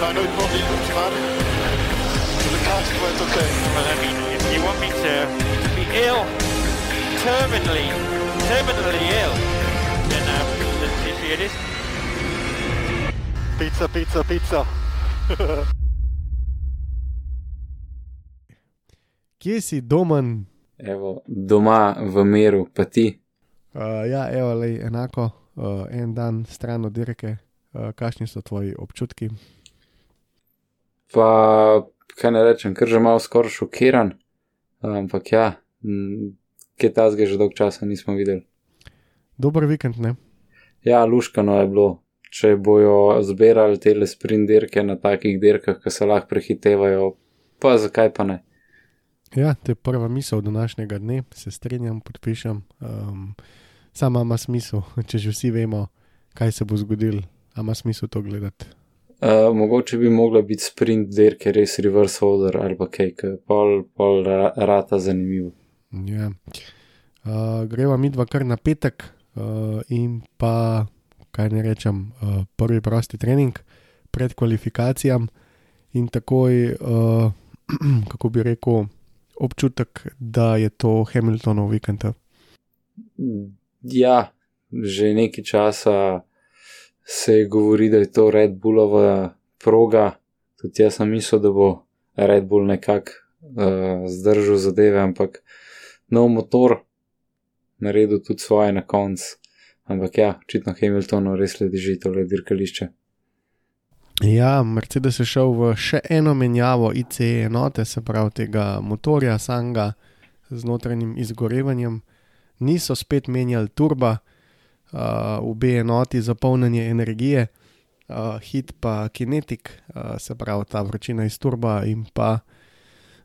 Ga nooit nog niet op zwaar. De kaart wordt oké. Well, I mean, if you want me to be ill, terminally, terminally ill, then um, let's see see it is. Pizza, pizza, pizza. Kje si domen? Evo, doma v miru, pa ti. Uh, ja, evo, lej, enako, uh, en dan stran od dirke. Uh, kakšni so tvoji občutki? Pa, kaj ne rečem, ker že malo skoraj šokiran. Ampak ja, m, kaj tazga že dolg časa nismo videli. Dober vikend, ne? Ja, luškano je bilo. Če bojo zbirali te sprint dirke na takih dirkah, ki se lahko prehitevajo, pa zakaj pa ne. Ja, to je prva misel današnjega dne, se strinjam, podpišem. Um, Sama ima smisel, če že vsi vemo, kaj se bo zgodilo, a ima smisel to gledati. Uh, mogoče bi mogla biti sprint dirke res reverse order ali pa kaj, pol, pol ra, rata zanimivo. Ja. Uh, greva mi dva kar na petek uh, in pa, kaj ne rečem, uh, prvi prosti trening pred kvalifikacijam in takoj, uh, kako bi rekel, občutek, da je to Hamiltonov vikend. Ja, že nekaj časa se je govori, da je to Red Bullova proga. Tudi jaz sem mislil, da bo Red Bull nekako uh, zdržal zadeve, ampak nov motor naredil tudi svoje na koncu. Ampak ja, očitno Hamiltonu res le drži tole dirkališče. Ja, Mercedes je šel v še eno menjavo ICE enote, se pravi tega motorja, sanga z notranjim izgorevanjem. Niso spet menjali turba, uh, obe enoti za polnjenje energije, uh, hit pa kinetik, uh, se pravi ta vročina iz turba in pa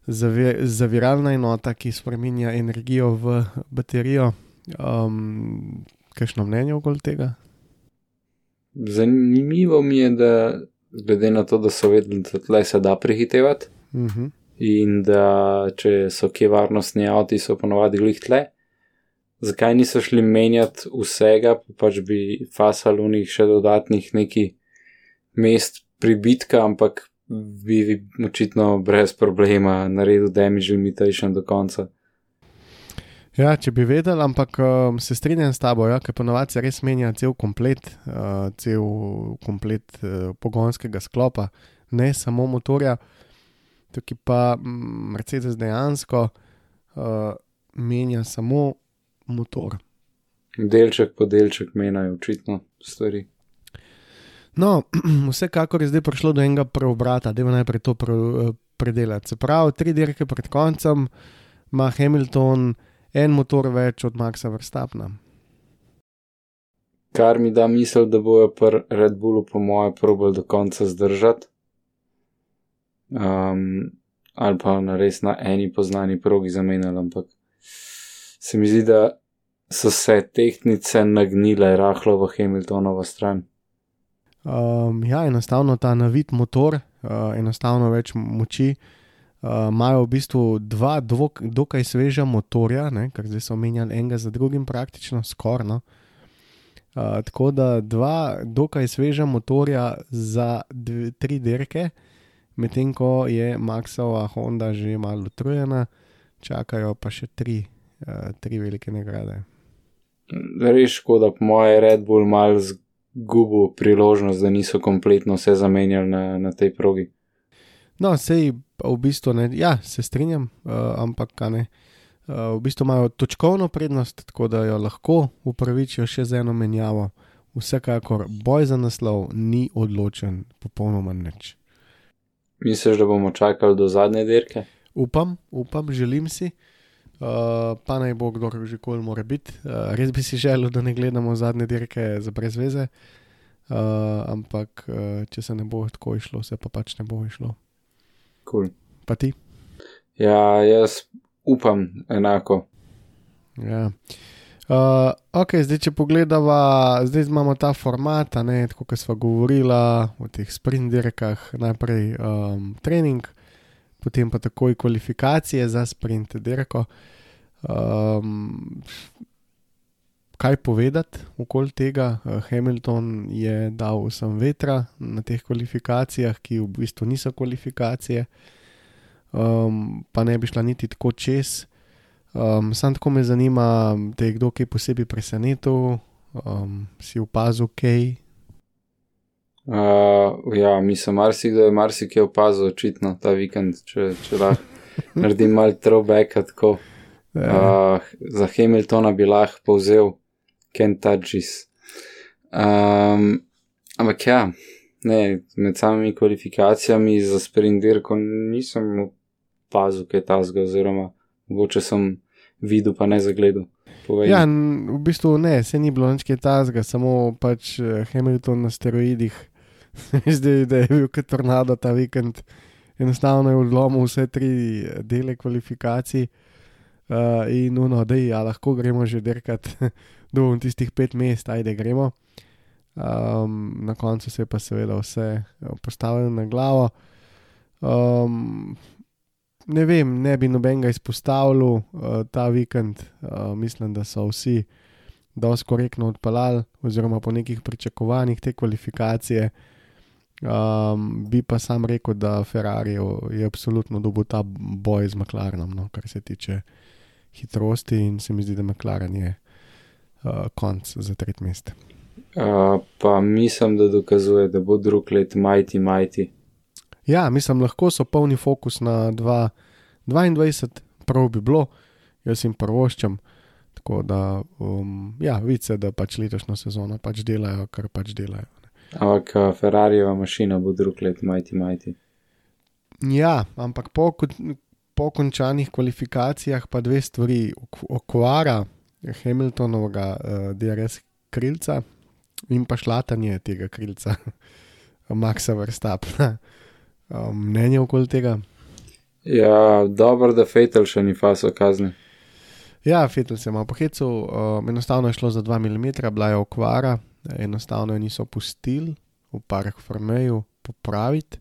zavi zaviralna enota, ki spremenja energijo v baterijo. Um, Kakšno mnenje okoli tega? Zanimivo mi je, da glede na to, da so vedeli, da tle se da prehitevati Uh -huh. in da če so kje varnostni avti, so ponovadi glih tle. Zakaj niso šli menjati vsega, pa pač bi fasali v njih še dodatnih neki mest pribitka, ampak bi očitno brez problema naredil damage limitation do konca. Ja, če bi vedel, ampak um, se strinjam s tabo, ja, ker ponovadi se res menja cel komplet, uh, cel komplet uh, pogonskega sklopa, ne samo motorja. Tukaj pa mm, Mercedes dejansko uh, menja samo motor. Delček po delček menjajo očitno stvari. No, vsekakor je zdaj prišlo do enega preobrata, da je najprej to pre, uh, predelati. Se pravi, tri dirke pred koncem ima Hamilton en motor več od Maxa Verstappna. Kar mi da misel, da bojo pri Red Bullu, po mojem, probali do konca zdržati. Um, ali pa na res na eni poznani progi zamenjali, ampak se mi zdi, da so se tehnice nagnile rahlo v Hamiltonovo stran. Um, ja, enostavno ta navit motor, uh, enostavno več moči. Imajo uh, v bistvu dva dvok, dokaj sveža motorja, ne, ker zdaj so menjali enega za drugim, praktično skorno. Uh, tako da dva dokaj sveža motorja za dve, tri dirke, medtem ko je Maxova Honda že malo utrujena, čakajo pa še tri, tri velike nagrade. Res škoda, po mojem, Red Bull mal zgubil priložnost, da niso kompletno vse zamenjali na, na tej progi. No, sej v bistvu ne, ja, se strinjam, uh, ampak ne. Uh, v bistvu imajo točkovno prednost, tako da jo lahko upravičijo še z eno menjavo. Vsekakor boj za naslov ni odločen, popolnoma nič. Misliš, da bomo čakali do zadnje dirke? Upam, upam, želim si, uh, pa naj bo kdo že koli mora biti. Uh, res bi si želel, da ne gledamo zadnje dirke za brezveze, Uh, ampak, uh, če se ne bo tako išlo, se pa pač ne bo išlo. Cool. Pa ti? Ja, jaz upam enako. Ja. Uh, ok, zdaj če pogledamo, zdaj imamo ta format, a ne, tako kot smo govorili o teh sprint dirkah, najprej um, trening, potem pa takoj kvalifikacije za sprint dirko. Um, kaj povedati okoli tega? Uh, Hamilton je dal vsem vetra na teh kvalifikacijah, ki v bistvu niso kvalifikacije, um, pa ne bi šla niti tako čez. Um, Sam tako me zanima, da je kdo kaj posebej presenetil, um, si opazil kaj. Uh, ja, mislim, marsikdo je marsikaj opazil, očitno ta vikend, če, če lahko naredim mal throwback. Tako. Uh, za Hamiltona bi lahko povzel Kentuckys. Um, ampak ja, ne, med samimi kvalifikacijami za sprint dirko nisem opazil kaj tasga, oziroma mogoče sem videl, pa ne zagledal. Povej. Ja, v bistvu ne, se ni bilo nič kaj tazga, samo pač eh, Hamilton na steroidih. Zdaj, da je bil kot tornado ta vikend, enostavno je odlomil vse tri eh, dele kvalifikacij. Uh, in uno, da je, lahko gremo že dirkat do tistih pet mest, ajde gremo. Um, na koncu se je pa seveda vse eh, postavilo na glavo. Um, ne vem, ne bi nobenega izpostavil uh, ta vikend. Uh, mislim, da so vsi dosti korektno odpeljali, oziroma po nekih pričakovanjih te kvalifikacije. Um, bi pa sam rekel, da Ferrari je absolutno dobil ta boj z McLarenom, no, kar se tiče hitrosti, in se mi zdi, da McLaren je uh, konc za tretje mesto. Uh, pa mislim, da dokazuje, da bo drug let majti, majti. Ja, mislim, lahko so polni fokus na 2, 22, prav bi bilo, jaz jim prvoščam. Tako da, um, ja, vice, da pač letošnjo sezono pač delajo, kar pač delajo. Ampak uh, Ferrarijeva mašina bo drug let majti, majti. Ja, ampak po, po končanih kvalifikacijah pa dve stvari. Ok- Okvara Hamiltonovega uh, DRS krilca in pa šlatanje tega krilca, Maxa Verstappena. Um, mnenje okoli tega? Ja, dobro, da Fatal še ni faso kazni. Ja, Fetel se je malo pohecel, um, enostavno je šlo za 2 mm, bila je okvara, enostavno niso pustili v park Formeju popraviti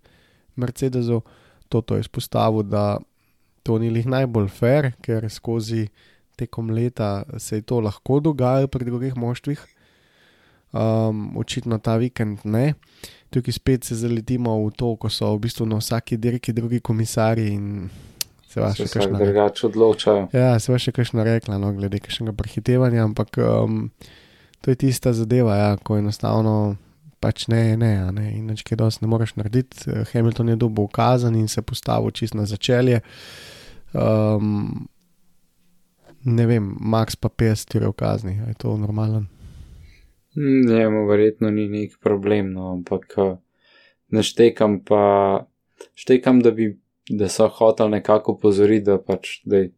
Mercedesu. Toto je izpostavil, da to ni lih najbolj fair, ker skozi tekom leta se je to lahko dogajalo pri drugih moštvih. Um, očitno ta vikend ne. Tukaj spet se zaletimo v to, ko so v bistvu na vsaki dirki drugi komisari in se vaše vsak kakšna drugače odločajo. Ja, se še kakšno rekla, no, glede kakšnega prehitevanja, ampak um, to je tista zadeva, ja, ko enostavno pač ne, ne, ne, in nič kaj dosti ne moreš narediti. Eh, Hamilton je dobil ukazan in se postavil čist na začelje. Um, ne vem, Max pa 50 ur kazni, je to normalen. Njemu verjetno ni nek problem, no, ampak uh, ne štekam pa, štekam, da, bi, da so hoteli nekako pozoriti, da pač, da je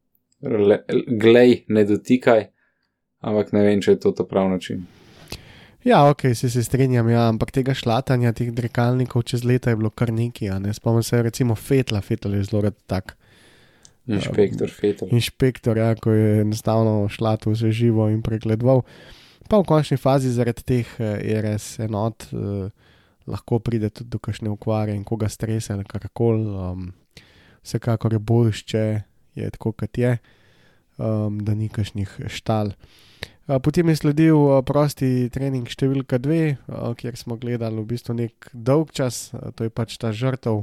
glej, ne dotikaj, ampak ne vem, če je to ta prav način. Ja, ok, se, se strinjam, ja, ampak tega šlatanja, teh dirkalnikov čez leta je bilo kar nekaj. Ne? Spomnim se recimo Fetla, Fetel je zelo rad tak. Inšpektor Fetel. inšpektor, ja, ko je enostavno šlatil vse živo in pregledoval. Pa v končni fazi zaradi teh eh, RS enot eh, lahko pride tudi do kakšne okvare in koga strese ali karkoli. Um, vsekakor je boljš, če je tako, kot je, um, da ni kakšnih štal. Potem je sledil prosti trening številka dve, kjer smo gledali v bistvu nek dolg čas, to je pač ta žrtev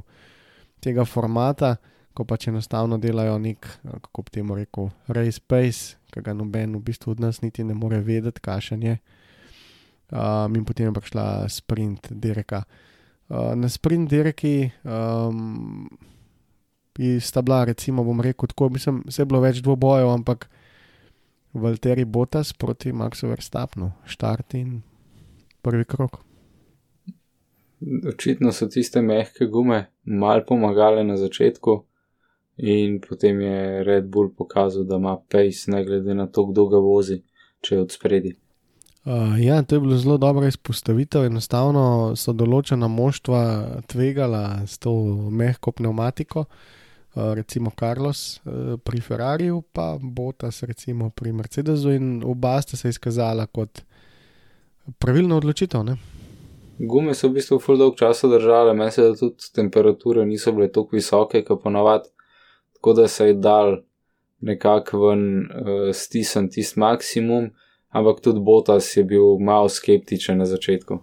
tega formata, ko pač enostavno delajo nek, kako bi temu rekel, race pace, ki ga noben v bistvu od nas niti ne more vedeti, kakšen je. Um, in potem je prišla sprint dirka. Uh, na sprint dirki um, sta bila, recimo, bom rekel, tako, mislim, se je bilo več dvobojev, ampak Valtteri Bottas proti Maxu Verstappenu, štart in prvi krok. Očitno so tiste mehke gume mal pomagale na začetku, in potem je Red Bull pokazal, da ima pace, ne glede na to, kdo ga vozi, če je od spredi. Uh, ja, to je bilo zelo dobro izpostavitev. Enostavno so določena moštva tvegala s to mehko pneumatiko, uh, recimo Carlos uh, pri Ferrariju, pa Botas recimo pri Mercedesu, in oba sta se izkazala kot pravilna odločitev. Ne? Gume so v bistvu full dolg časa držale, meni se da tudi temperature niso bile tako visoke, kot ponavadi, tako da se je dal nekako ven uh, stisen tisti maksimum, ampak tudi Botas je bil malo skeptičen na začetku.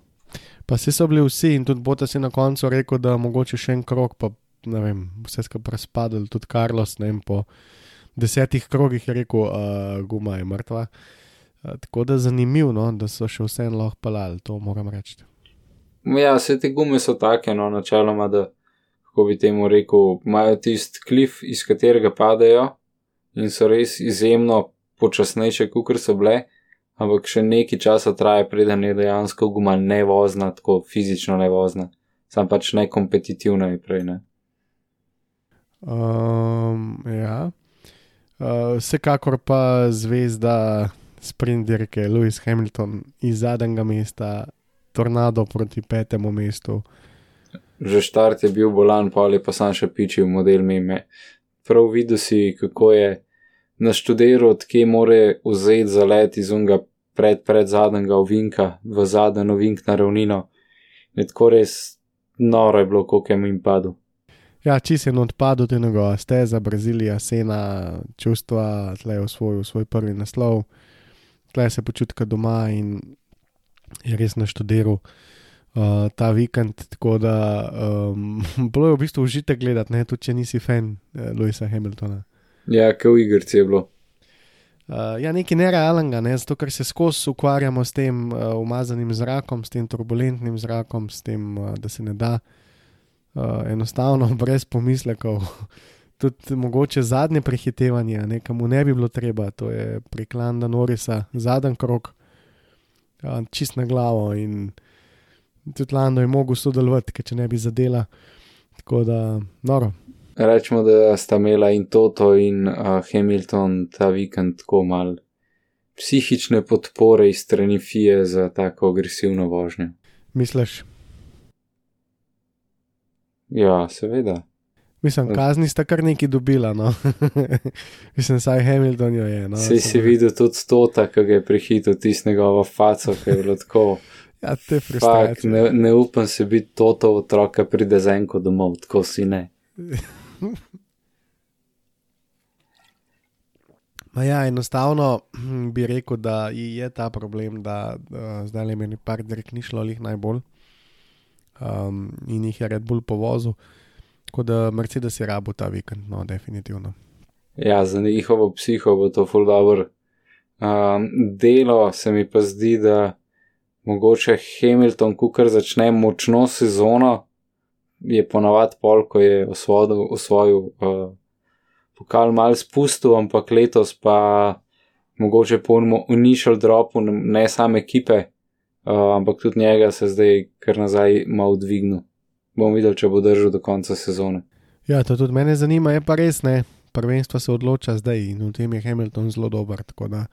Pa si so bili vsi in tudi Botas je na koncu rekel, da mogoče še en krok, pa vem, vse skupaj razpadel, tudi Carlos, ne vem, po desetih krogih je rekel, uh, guma je mrtva. Uh, tako da zanimivo, no, da so še vseeno lahko palali, to moram reči. Ja, vse te gume so take, no, načeloma, da, kako bi temu rekel, imajo tisti klif, iz katerega padajo in so res izjemno počasnejše, kot so bile, ampak še nekaj časa traja, preden je dejansko guma nevozna, tako fizično nevozna, sam pač ne kompetitivna je prej. Ne. Um, ja. Uh, vsekakor pa zvezda sprinterke Lewis Hamilton iz zadnjega mesta, tornado proti petemu mestu. Že štart je bil bolan, pa ali pa sam še pičil model meme. Prav videl si, kako je naštudiral, odkje more vzeti za let iz unga pred, pred zadnjega ovinka, v zadnji ovink na ravnino. Je tako res noro je bilo, koliko je jim padlo. Ja, če si en odpadel, te njegova steza, Brazilija, sena, čustva, tle je osvojil svoj prvi naslov, tle se počutka doma in je res naštudiral uh, ta vikend. Tako da um, bilo je v bistvu užitek gledati, ne tudi če nisi fan uh, Louisa Hamiltona. Ja, kot v igrici je bilo. Uh, ja, nekaj nerealnega, ne? zato ker se skozi ukvarjamo s tem uh, umazanim zrakom, s tem turbulentnim zrakom, s tem, uh, da se ne da uh, enostavno, brez pomislekov. Tudi mogoče zadnje prehitevanje, nekam ne bi bilo treba, to je priklanda Norisa, zadnji krok, uh, čist na glavo. In tudi Lando je mogel sodelovati, ker če ne bi zadela. Tako da, noro. Rečemo, da sta imela in Toto in uh, Hamilton ta vikend tako mal psihične podpore iz strani FIE za tako agresivno vožnjo. Misliš? Ja, seveda. Mislim, kazni sta kar nekaj dobila. No. Mislim, saj Hamilton jo je. No. Sej si videl tudi Tota, ki ga je prehitil tistega v faco, ki je bilo tako. Ja, te frustracije. ne, ne upam se biti Toto otroka, pride z enko domov, tako si ne. Ma ja, enostavno hm, bi rekel, da je ta problem, da uh, zdaj le meni par dirk ni šlo lih najbolj um, in jih je Red Bull povozil. Tako da Mercedes je rabo ta vikend, no, definitivno. Ja, za njihovo psiho bo to full dobro. Um, delo se mi pa zdi, da mogoče Hamilton, ko kar začne močno sezono, je ponavadi pol, ko je osvojil, osvojil uh, pokal mal spustil, ampak letos pa mogoče po unišal dropu ne same ekipe, uh, ampak tudi njega se zdaj kar nazaj malo dvignil. Bom videl, če bo držal do konca sezone. Ja, to tudi mene zanima, je pa res ne. Prvenstvo se odloča zdaj in v tem je Hamilton zelo dober. Tako da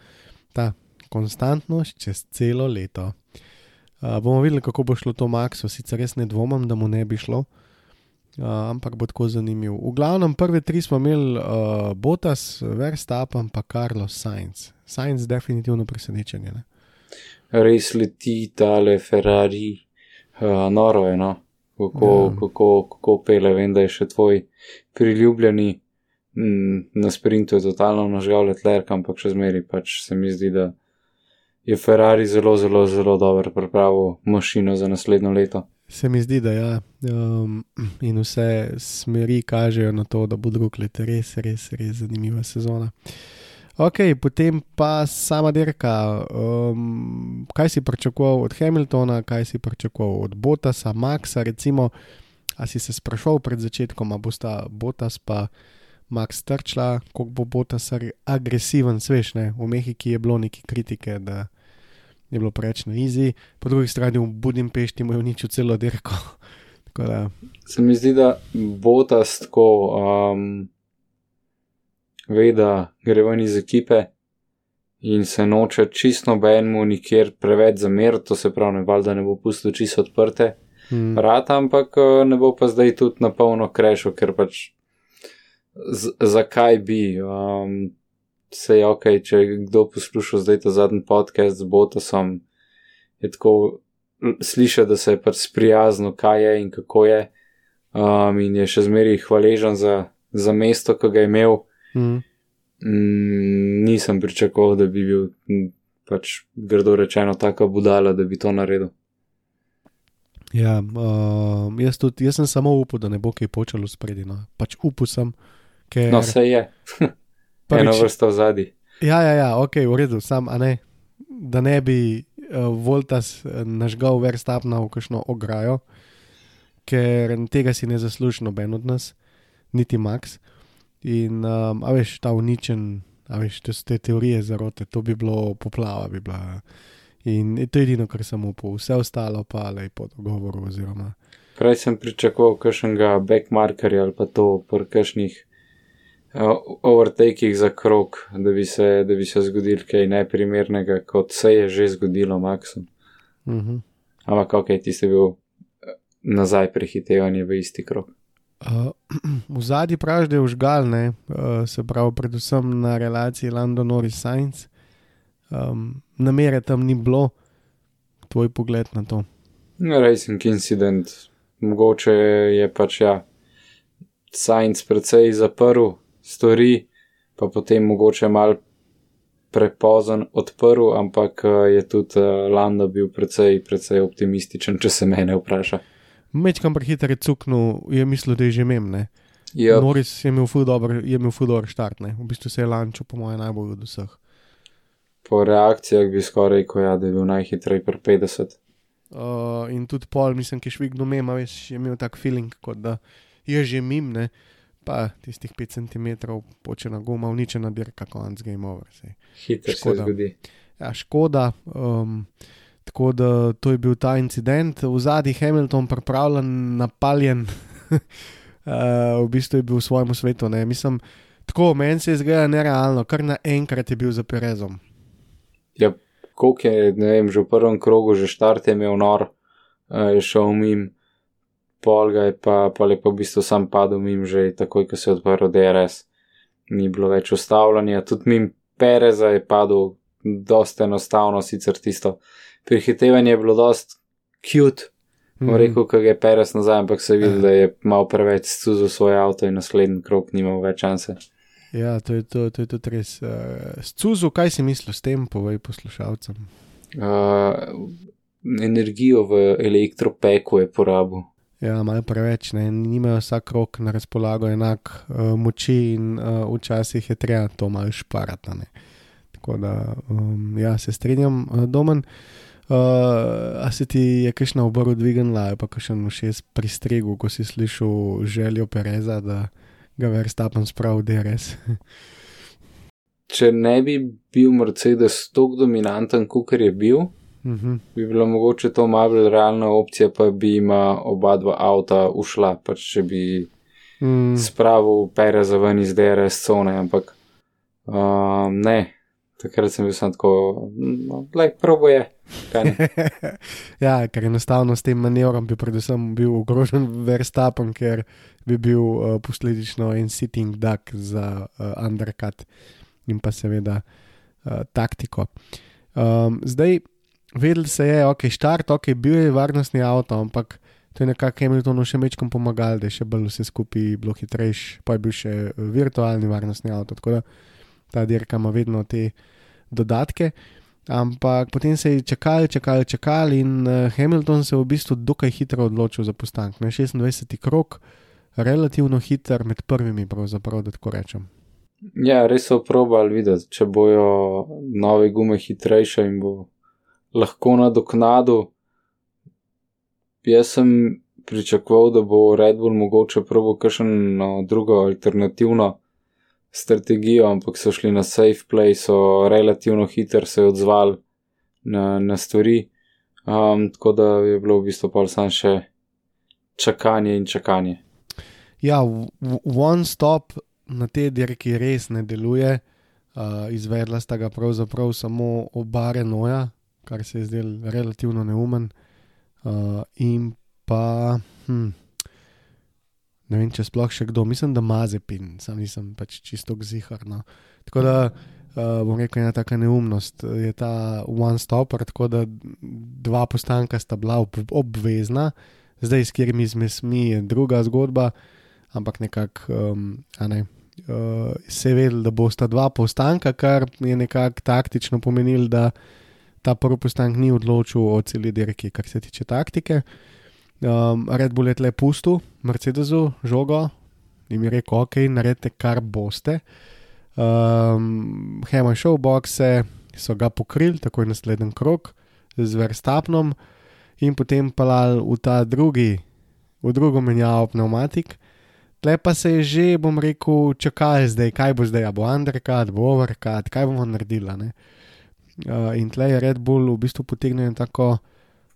ta konstantnost čez celo leto. Uh, bomo videli, kako bo šlo to Maxu, sicer res ne dvomim, da mu ne bi šlo, uh, ampak bo tako zanimiv. V glavnem, prve tri smo imeli uh, Botas, Verstappen, pa Carlos Sainz. Sainz, definitivno presenečenje. Ne? Res leti tale Ferrari, uh, noro je no. Kako, Ja. kako, kako pele, vem, da je še tvoj priljubljeni mm, na sprintu, je totalno nažgal letlerk, ampak še zmeri pač se mi zdi, da je Ferrari zelo, zelo, zelo dobro pripravil mašino za naslednjo leto. Se mi zdi, da ja. Um, in vse smeri kažejo na to, da bo drug let res, res, res zanimiva sezona. Ok, potem pa sama dirka. Um, kaj si pričakoval od Hamiltona, kaj si pričakoval od Botasa, Maxa, recimo, a si se sprašval pred začetkom, a bosta Botas pa Max trčila, koliko bo Botas agresiven, sveš, ne? V Mehiki je bilo neki kritike, da je bilo preveč na izi, po drugi strani v Budimpešti mu je uničil celo dirko. Da, Se mi zdi, da Botas tako um, ve, da gre ven iz ekipe in se noče čisto nobenemu nikjer preveč zameriti, to se pravi, ne valjda ne bo pustil čisto odprte. Mm. Rata, ampak eh, ne bo pa zdaj tudi na polno krešil, ker pač z, zakaj bi. Um, se je ok, če je kdo poslušal zdaj ta zadnji podcast z Botosom, je tako slišal, da se je pač sprijaznil, kaj je in kako je. Um, in je še zmeraj hvaležen za, za mesto, ki ga je imel. Mm. Mm, nisem pričakoval, da bi bil mm, pač grdo rečeno taka budala, da bi to naredil. Ja, um, jaz, tudi, jaz sem samo upal, da ne bo kaj počelo spredi. No. Pač upal sem, ker No, se je, eno prvič, vrsto zadnji. Ja, ja, ja, ok, v redu, sam, a ne, da ne bi uh, Voltas eh, nažgal Verstapna v kakšno ograjo, ker tega si ne zasluži noben od nas, niti Max. In, um, a veš, ta uničen, a veš, so te teorije zarote, to bi bilo poplava, bi bila. In to je edino, kar sem upal, vse ostalo pa le po dogovoru. Oziroma, Prej sem pričakoval kakšnega backmarkerja ali pa to pri kakšnih uh, overtakih za krok, da bi se, da bi se zgodil kaj neprimernega, kot se je že zgodilo Maxu. uh -huh. Ampak ok, ti si bil eh, nazaj prehitevanje v isti krok. Uh, v zadnji praviš, da je užgal, ne, uh, se pravi, predvsem na relaciji London-Norris Science. Um, namere tam ni bilo, tvoj pogled na to. Racing incident, mogoče je pač ja, Science precej zaprl stvari, pa potem mogoče mal prepozen odprl, ampak eh, je tudi eh, Lando bil precej, precej optimističen, če se mene vpraša. Mečkam prehiter je cuknil, je mislil, da je že mem. Ne? Ja, Norris je imel ful dober, je imel ful dober štart, ne? v bistvu se je lančil, po mojem, najbolj od vseh. po reakcijah bi skoraj rekel, ja, da je bil najhitrej pri 50. Uh, in tudi pol, mislim, ki je švignil mem, a veš, je imel tak feeling, kot da je že mim, ne? pa tistih 5 cm počena guma, uničena dirka, konc game over. Sej. Hitro se Škoda. zgodi. Ja, škoda. Um, tako da to je bil ta incident. V zadnji Hamilton pripravljen, napaljen, uh, v bistvu je bil v svojem svetu. Ne. Mislim, tako meni se je zdelo nerealno, kar naenkrat je bil za Perezom. Ja, koliko je, ne vem, že v prvem krogu, že štart je imel nor, eh, je šel mim, pol ga je pa, pa lepo v bistvu sam padel mim, že takoj, ko se je odprl DRS. Ni bilo več ustavljanja, tudi mim Pereza je padel, dosta enostavno, sicer tisto prehitevanje je bilo dost cute, bom Mhm. rekel, ko je Perez nazaj, ampak se je videl, da je malo preveč scuzil svoj avto in naslednji krok nima več šanse. Ja, to je, to, to je tudi res. Uh, Scuzu, kaj si mislil s tem, povej poslušalcem. Uh, energijo v elektropeku je porabil. Ja, malo preveč, ne, nimajo vsak rok na razpolago enak uh, moči in uh, včasih je treba to malo šparati. ne. Tako da, um, ja, se strinjam, uh, domen. Uh, a se ti je kakšna obrv dvignila, pa kakšen všes pristregu, ko si slišal željo Pereza, da ga Verstappen spravi DRS? Če ne bi bil Mercedes tako dominanten, kot je bil, Mhm. bi bila mogoče to malo bolj realna opcija, pa bi ima oba dva avta ušla, pač če bi Mm, spravil Pereza ven iz DRS cone, ampak um, ne, takrat sem bil sam tako, no, le, probo je. ja, ker enostavno s tem manevrom bi predvsem bil ogrožen Verstappen, ker bi bil uh, posledično en sitting duck za uh, undercut in pa seveda uh, taktiko. Um, zdaj, vedel se je, ok, štart, ok, bil je varnostni avto, ampak to je nekako Hamiltonu še mečkom pomagal, da je še bolj vse skupaj bilo hitrejš, pa je bil še virtualni varnostni avto, tako da ta dirka ima vedno te dodatke. Ampak potem se je čakali, čakali, čakali in uh, Hamilton se je v bistvu dokaj hitro odločil za postanek. Na 26. krok, relativno hiter med prvimi, pravzaprav, da tako rečem. Ja, res so probali videti, če bojo nove gume hitrejše in bo lahko nadoknadu. Jaz sem pričakoval, da bo Red Bull mogoče probo kakšno drugo alternativno strategijo, ampak so šli na safe play, so relativno hitro se odzvali na, na stvari. Um, tako da je bilo v bistvu pa samo še čakanje in čakanje. Ja, one stop na tej dirki res ne deluje. Uh, izvedla sta ga pravzaprav samo oba Renoja, kar se je zdelo relativno neumen. Uh, in pa, hm, ne vem, če sploh še kdo, mislim, da Mazepin, sam nisem pač čisto gziharno. Tako da uh, bom rekel, ena taka neumnost je ta one stopper, tako da dva postanka sta bila ob, obvezna, zdaj s katerimi zmesmi je druga zgodba, ampak nekako, um, a ne. Uh, se je vedel, da bosta dva postanka, kar je nekako taktično pomenilo, da ta prvi postanek ni odločil o celi dirki, kar se tiče taktike. Um, Red Bull je tle pustil, Mercedesu, žogo in mi rekel, ok, naredite kar boste. Um, Hema je šel v boxe, so ga pokrili, tako je naslednji krok z Verstapnom in potem palal v ta drugi, v drugo menjavo pneumatik. Tle pa se je že, bom rekel, čakaj zdaj, kaj bo zdaj, bo undercut, bo overcut, kaj bomo naredili. Uh, in tle je Red Bull v bistvu potegnil tako,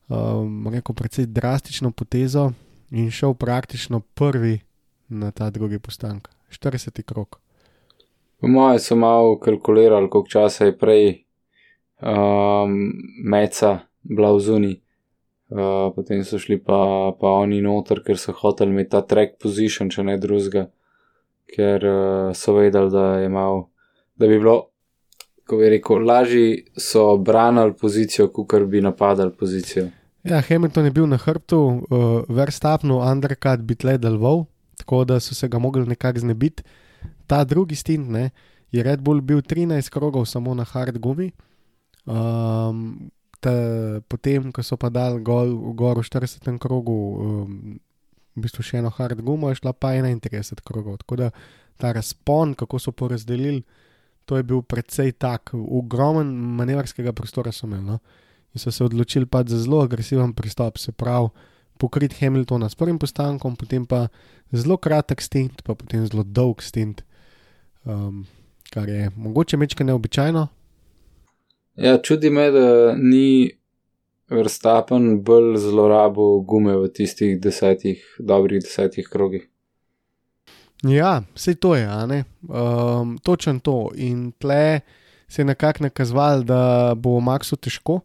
um, rekel, precej drastično potezo in šel praktično prvi na ta drugi postanek, 40 krok. Po mojem so malo kalkulirali, koliko časa je prej um, meca bila v zuni. Uh, potem so šli pa, pa oni noter, ker so hoteli imeti ta track position, če ne drugega, ker uh, so vedeli, da je malo, da bi bilo, ko bi rekel, lažje so branili pozicijo, kot bi napadali pozicijo. Ja, Hamilton je bil na hrbtu, uh, Verstapnu, Undercut bi tle deloval, tako da so se ga mogli nekako znebiti. Ta drugi stint ne, je Red Bull bil 13 krogov samo na hard gumi. Um, te, potem, ko so pa dali gol, gor v 40. krogu, um, v bistvu še eno hard gumo, je šla pa 31 krogov. Tako da ta razpon, kako so porazdelili, to je bil precej tak, ogromen manevrskega prostora so imeli. No? In so se odločili pa za zelo agresiven pristop, se pravi, pokrit Hamiltona s prvim postankom, potem pa zelo kratek stint, pa potem zelo dolg stint, um, kar je mogoče mečke neobičajno. Ja, čudi me, da ni vrstapen bolj zlorabil gume v tistih desetih, dobrih desetih krogih. Ja, vse to je, um, točen to. In tle se je nekako nakazoval, da bo Maxu težko.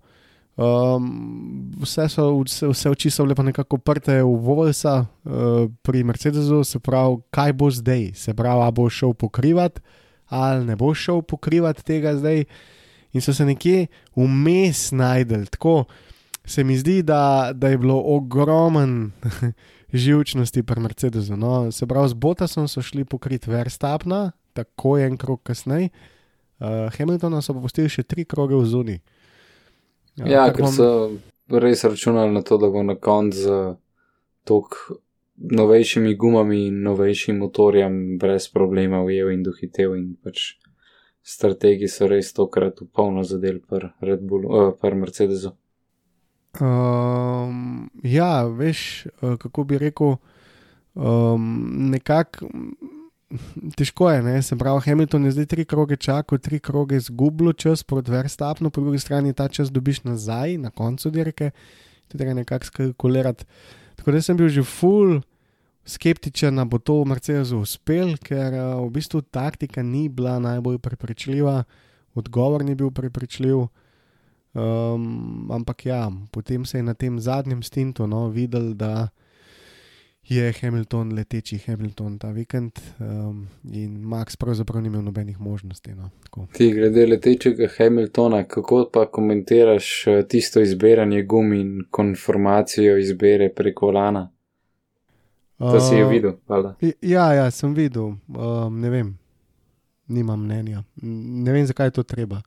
Um, vse, so, vse, vse oči so lepo nekako prte v Volsa, uh, pri Mercedesu, se pravi, kaj bo zdaj, se pravi, ali bo šel pokrivati, ali ne bo šel pokrivati tega zdaj. In so se nekje vmes najdel. Tako se mi zdi, da, da je bilo ogromen živčnosti pri Mercedesu. No, se pravi, z Botasom so šli pokriti Verstapna, tako en krog kasneje, uh, Hamiltona so pa postili še tri kroge v zuni. Ja, ja ker vam... so res računali na to, da bo na koncu z tako novejšimi gumami in novejšim motorjem brez problema ujel in dohitev. In pač strategi so res tokrat v polno zadel pri Red Bullu, uh, pri Mercedesu. Um, ja, veš, uh, kako bi rekel, um, nekako težko je, ne? se pravi, Hamilton je zdaj tri kroge čakal, tri kroge izgubil čas proti Verstapnu, po drugi strani ta čas dobiš nazaj, na koncu dirke, ti treba nekako skalkulirati. Tako da sem bil že full skeptičen, da bo to v Mercedesu uspel, ker v bistvu taktika ni bila najbolj prepričljiva, odgovor ni bil prepričljiv. Um, ampak ja, potem se je na tem zadnjem stintu no, videl, da je Hamilton leteči Hamilton ta vikend um, in Max pravzaprav ni imel nobenih možnosti. No, Ti, glede letečega Hamiltona, kako pa komentiraš eh, tisto izbiranje gum in konformacijo izbire preko lana? To si je videl, ali? Ja, ja, sem videl, um, ne vem, nimam mnenja. Ne vem, zakaj je to treba.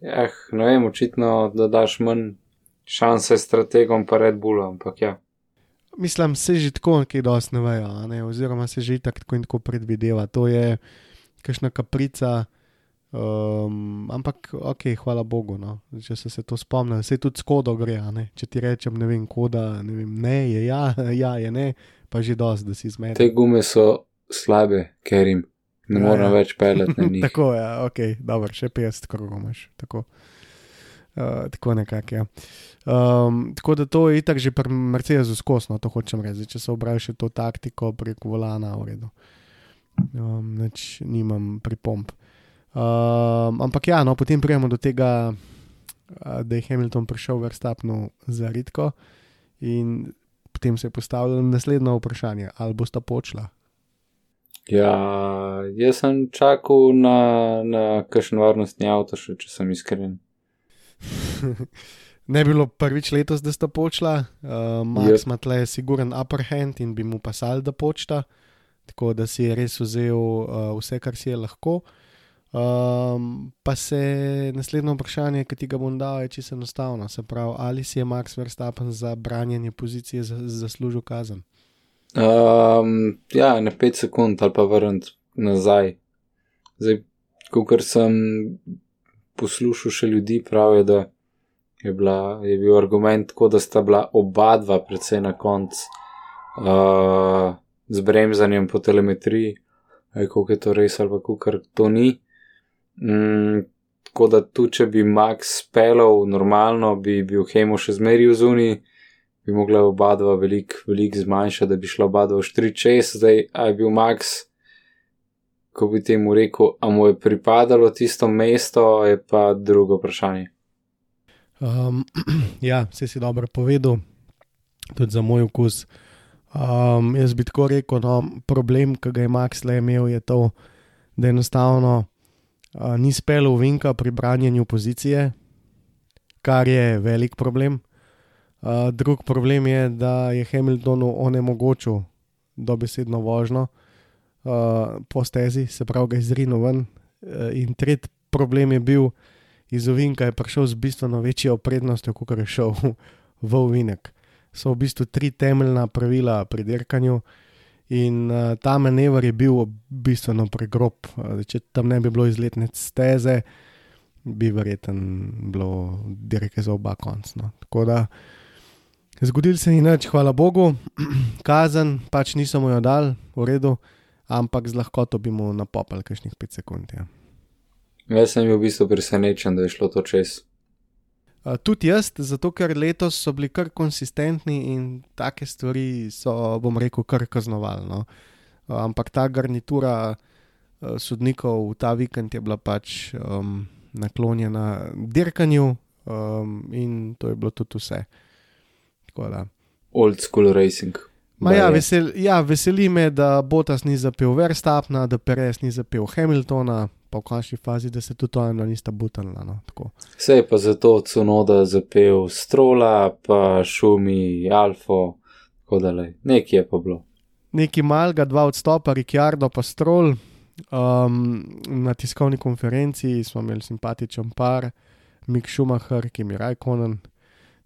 Ja, ne vem, očitno, da daš manj šanse strategom pa Red Bullom, ampak ja mislim, se že tako nekaj dosti ne vejo, ne? oziroma se že tako in tako predvideva. To je kakšna kaprica. Um, ampak, ok, hvala Bogu, no. če se, se to spomni, se tudi skodo gre. Če ti rečem, ne vem, koda, ne, vem, ne je ja, ja, je ne, pa že dosti, da si zmeden. Te gume so slabe, ker jim ne morem ja, ja. več peleti. tako je, ja, ok, dobro, še 50 krogov imaš. Tako. Uh, tako nekako. Ja. Um, tako da to je itak že pri Mercedesu skosno, to hočem reči, če se obraja še to taktiko preko volana, v redu. um, neč nimam pripomp. Um, ampak ja, no, potem prijemo do tega, da je Hamilton prišel v Verstapnu za redko in potem se je postavilo naslednje vprašanje, ali bosta počla. Ja, jaz sem čakal na, na kakšen varnostni avto, še, če sem iskren. ne bi bilo prvič letos, da sta počla, uh, Max ima tle siguren upper hand in bi mu pasal, da počta, tako da si je res vzel uh, vse, kar si je lahko. Um, pa se naslednje vprašanje, ki ti ga bom dal, je čisto enostavno. Se pravi, ali si je Max Verstappen za branjenje pozicije zaslužil kazen? Um, ja, na 5 sekund ali pa vrniti nazaj. Zdaj, ko sem poslušal še ljudi, pravijo, da je, bila, je bil argument tako, da sta bila oba dva, predvsem na koncu, uh, z bremzanjem po telemetriji, kako je to res ali kako kar to ni. Mm, tako da tu, če bi Max spelal normalno, bi bil Hemo še zmeri v zuni, bi mogla oba dva veliko velik zmanjšati, da bi šla oba dva v 4-6, zdaj je bil Max. Ko bi temu rekel, a mu je pripadalo tisto mesto, je pa drugo vprašanje. Um, ja, vse si dobro povedal, tudi za moj okus. Um, jaz bi tako rekel, no, problem, ki ga je Max le imel, je to, da enostavno uh, ni spelo vinka pri branjenju pozicije, kar je velik problem. Uh, drug problem je, da je Hamiltonu onemogočil dobesedno vožnjo uh, po stezi, se pravi, ga izrinil ven. Uh, in tretji problem je bil, iz Ovinka je prišel z bistveno večjo prednostjo, kot je šel v Ovinek. So v bistvu tri temeljna pravila pri dirkanju. In uh, ta manever je bil bistveno pregrob. Če tam ne bi bilo izletne steze, bi verjetno bilo dirke za oba konca. No. Tako da zgodil se ni nič, hvala Bogu, kazen pač nisem jo dal, v redu, ampak z lahkoto bi mu napopal kakšnih 5 sekund. Ja. Jaz sem bil v bistvu presenečen, da je šlo to čez. Tudi jaz, zato ker letos so bili kar konsistentni in take stvari so, bom rekel, kar kaznovali. No. Ampak ta garnitura sodnikov v ta vikend je bila pač um, naklonjena dirkanju um, in to je bilo tudi vse. Old school racing. Ja, vesel, ja, veseli me, da Botas ni zapel Verstapna, da Perez ni zapel Hamiltona pa v končni fazi, da se tudi oni nista butanila. No, Vse je pa zato Cunoda zapel Strola, pa Šumi, Alfa, tako da le, nekaj je pa bilo. Neki malga, dva odstopa, Ricciardo pa Strol. Um, na tiskovni konferenci smo imeli simpatičen par, Mik Schumacher, ki mi rajkonen,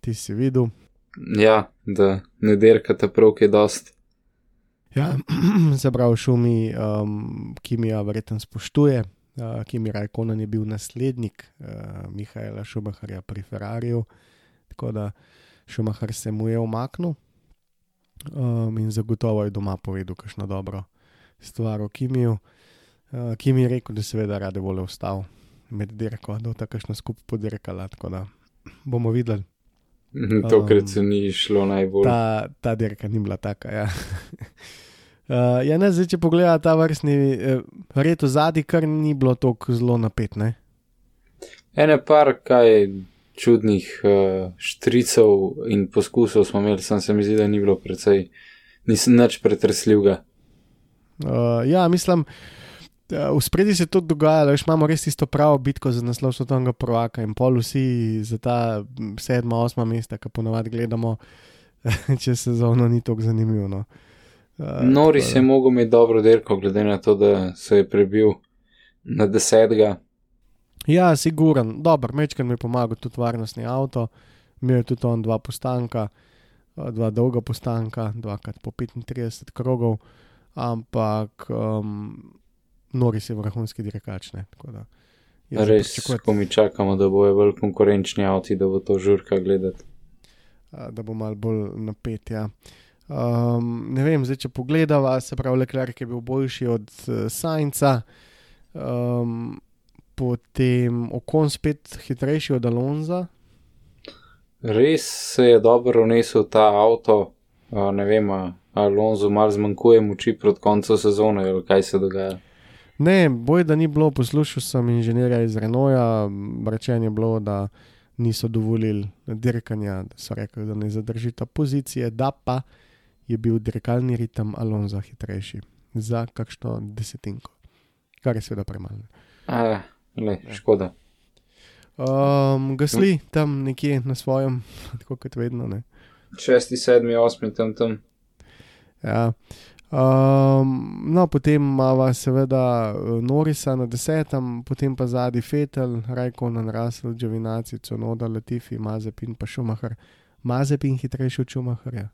ti si videl. Ja, da ne derkate prav, ki je dost. Ja, se pravi, šumi, um, ki mi jo verjetno spoštuje, uh, Kimi Rajkonen je bil naslednik uh, Mihaela Šumaharja pri Ferrariju, tako da Šumahar se mu je omaknil um, in zagotovo je doma povedal, kakšno dobro stvar o Kimiju. Uh, Kimi je rekel, da seveda rade vole vstal med dirko, da bo takšno skupaj podirkala, tako da bomo videli. Tokrat se um, ni šlo najbolj. Ta, ta dirka ni bila taka, ja. Uh, ja, ne, zdaj, če pogledaj ta vrstni uh, red v zadnji, kar ni bilo tako zelo napetne. Ene par kaj čudnih uh, štricev in poskusov smo imeli, sem se mi zdi, da ni bilo precej, nisem nič pretresljivega. Uh, ja, mislim, uh, v spredi se to dogaja, da imamo res isto pravo bitko za naslov svetovnega prvaka in pol vsi za ta sedma, osma mesta, ki ponovadi gledamo, če se zono ni tako zanimivo. No. Uh, Noris je mogel imeti dobro dirko, glede na to, da se je prebil na desetega. Ja, siguren, dobro, mečkar mi je pomagal tudi varnostni avto, imel je tudi on dva postanka, dva dolga postanka, dvakrat po 35 krogov, ampak um, Noris je vrhunski dirkač. Res, ko mi čakamo, da bojo bolj konkurenčni avti, da bo to žurka gledati. Da bo mal bolj napet, ja. Um, ne vem, zdaj, če pogledava, se pravi, Leclerc je bil boljši od uh, Sainca, um, potem Okon spet hitrejši od Alonza. Res se je dobro unesel ta avto, uh, ne vem, Alonso malo zmanjkuje moči proti koncu sezone ali kaj se dogaja. Ne, boj, da ni bilo, poslušal sem inženirja iz Renoja, rečeno je bilo, da niso dovolili dirkanja, da so rekli, da ne zadržita pozicije, da pa je bil dirkalni ritem Alonso hitrejši za kakšno desetinko, kar je seveda premalo. A, le, škoda. Um, gasli tam nekje na svojem, tako kot vedno. Ne. Šesti, sedmi, osmi, tam tam. Ja. Um, no, potem imamo seveda eh, Norisa na desetem, potem pa zadnji Fetel, Rajkonen, Russell, Džavinaci, Conoda, Latifi, Mazepin, pa Šumahar. Mazepin hitrejši od Šumaharja.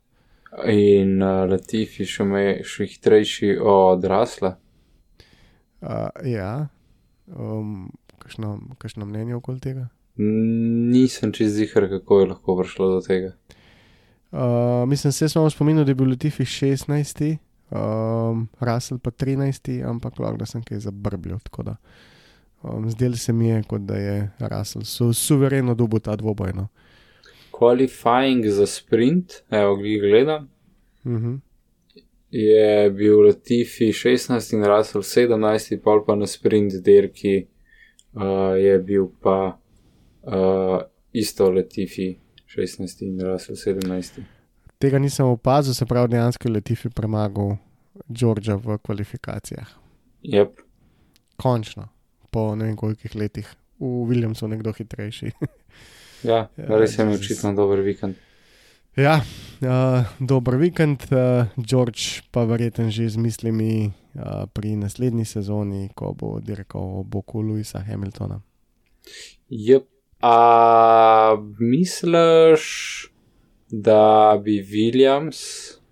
In uh, Latifi še, me, še hitrejši od Rasla. Uh, ja, um, kakšno, kakšno mnenje okoli tega? Nisem čez zihar, kako je lahko prišlo do tega. Uh, mislim, se smo spominjali, da je bil Latifi 16, um, Russell pa 13, ampak lahko sem kaj zabrbljal. Um, Zdel se mi je, kot da je Russell su, suvereno dobil ta dvoboj. No. Qualifying za sprint, evo, glej, gledam, Uh -huh. je bil Latifi 16 in Russell 17, pol pa na sprint dirki uh, je bil pa uh, isto Latifi 16 in Russell 17. Tega nisem opazil, se pravi, dejansko je Latifi premagal Georgia v kvalifikacijah. Yep. Končno, po ne vem kolikih letih, v Williamsu nekdo hitrejši. Ja, Ja, res je imel očitno dober vikend. ja, uh, dober vikend, uh, George pa verjeten že z mislimi uh, pri naslednji sezoni, ko bo dirkal o boku Louisa Hamiltona. Yep. A misliš, da bi Williams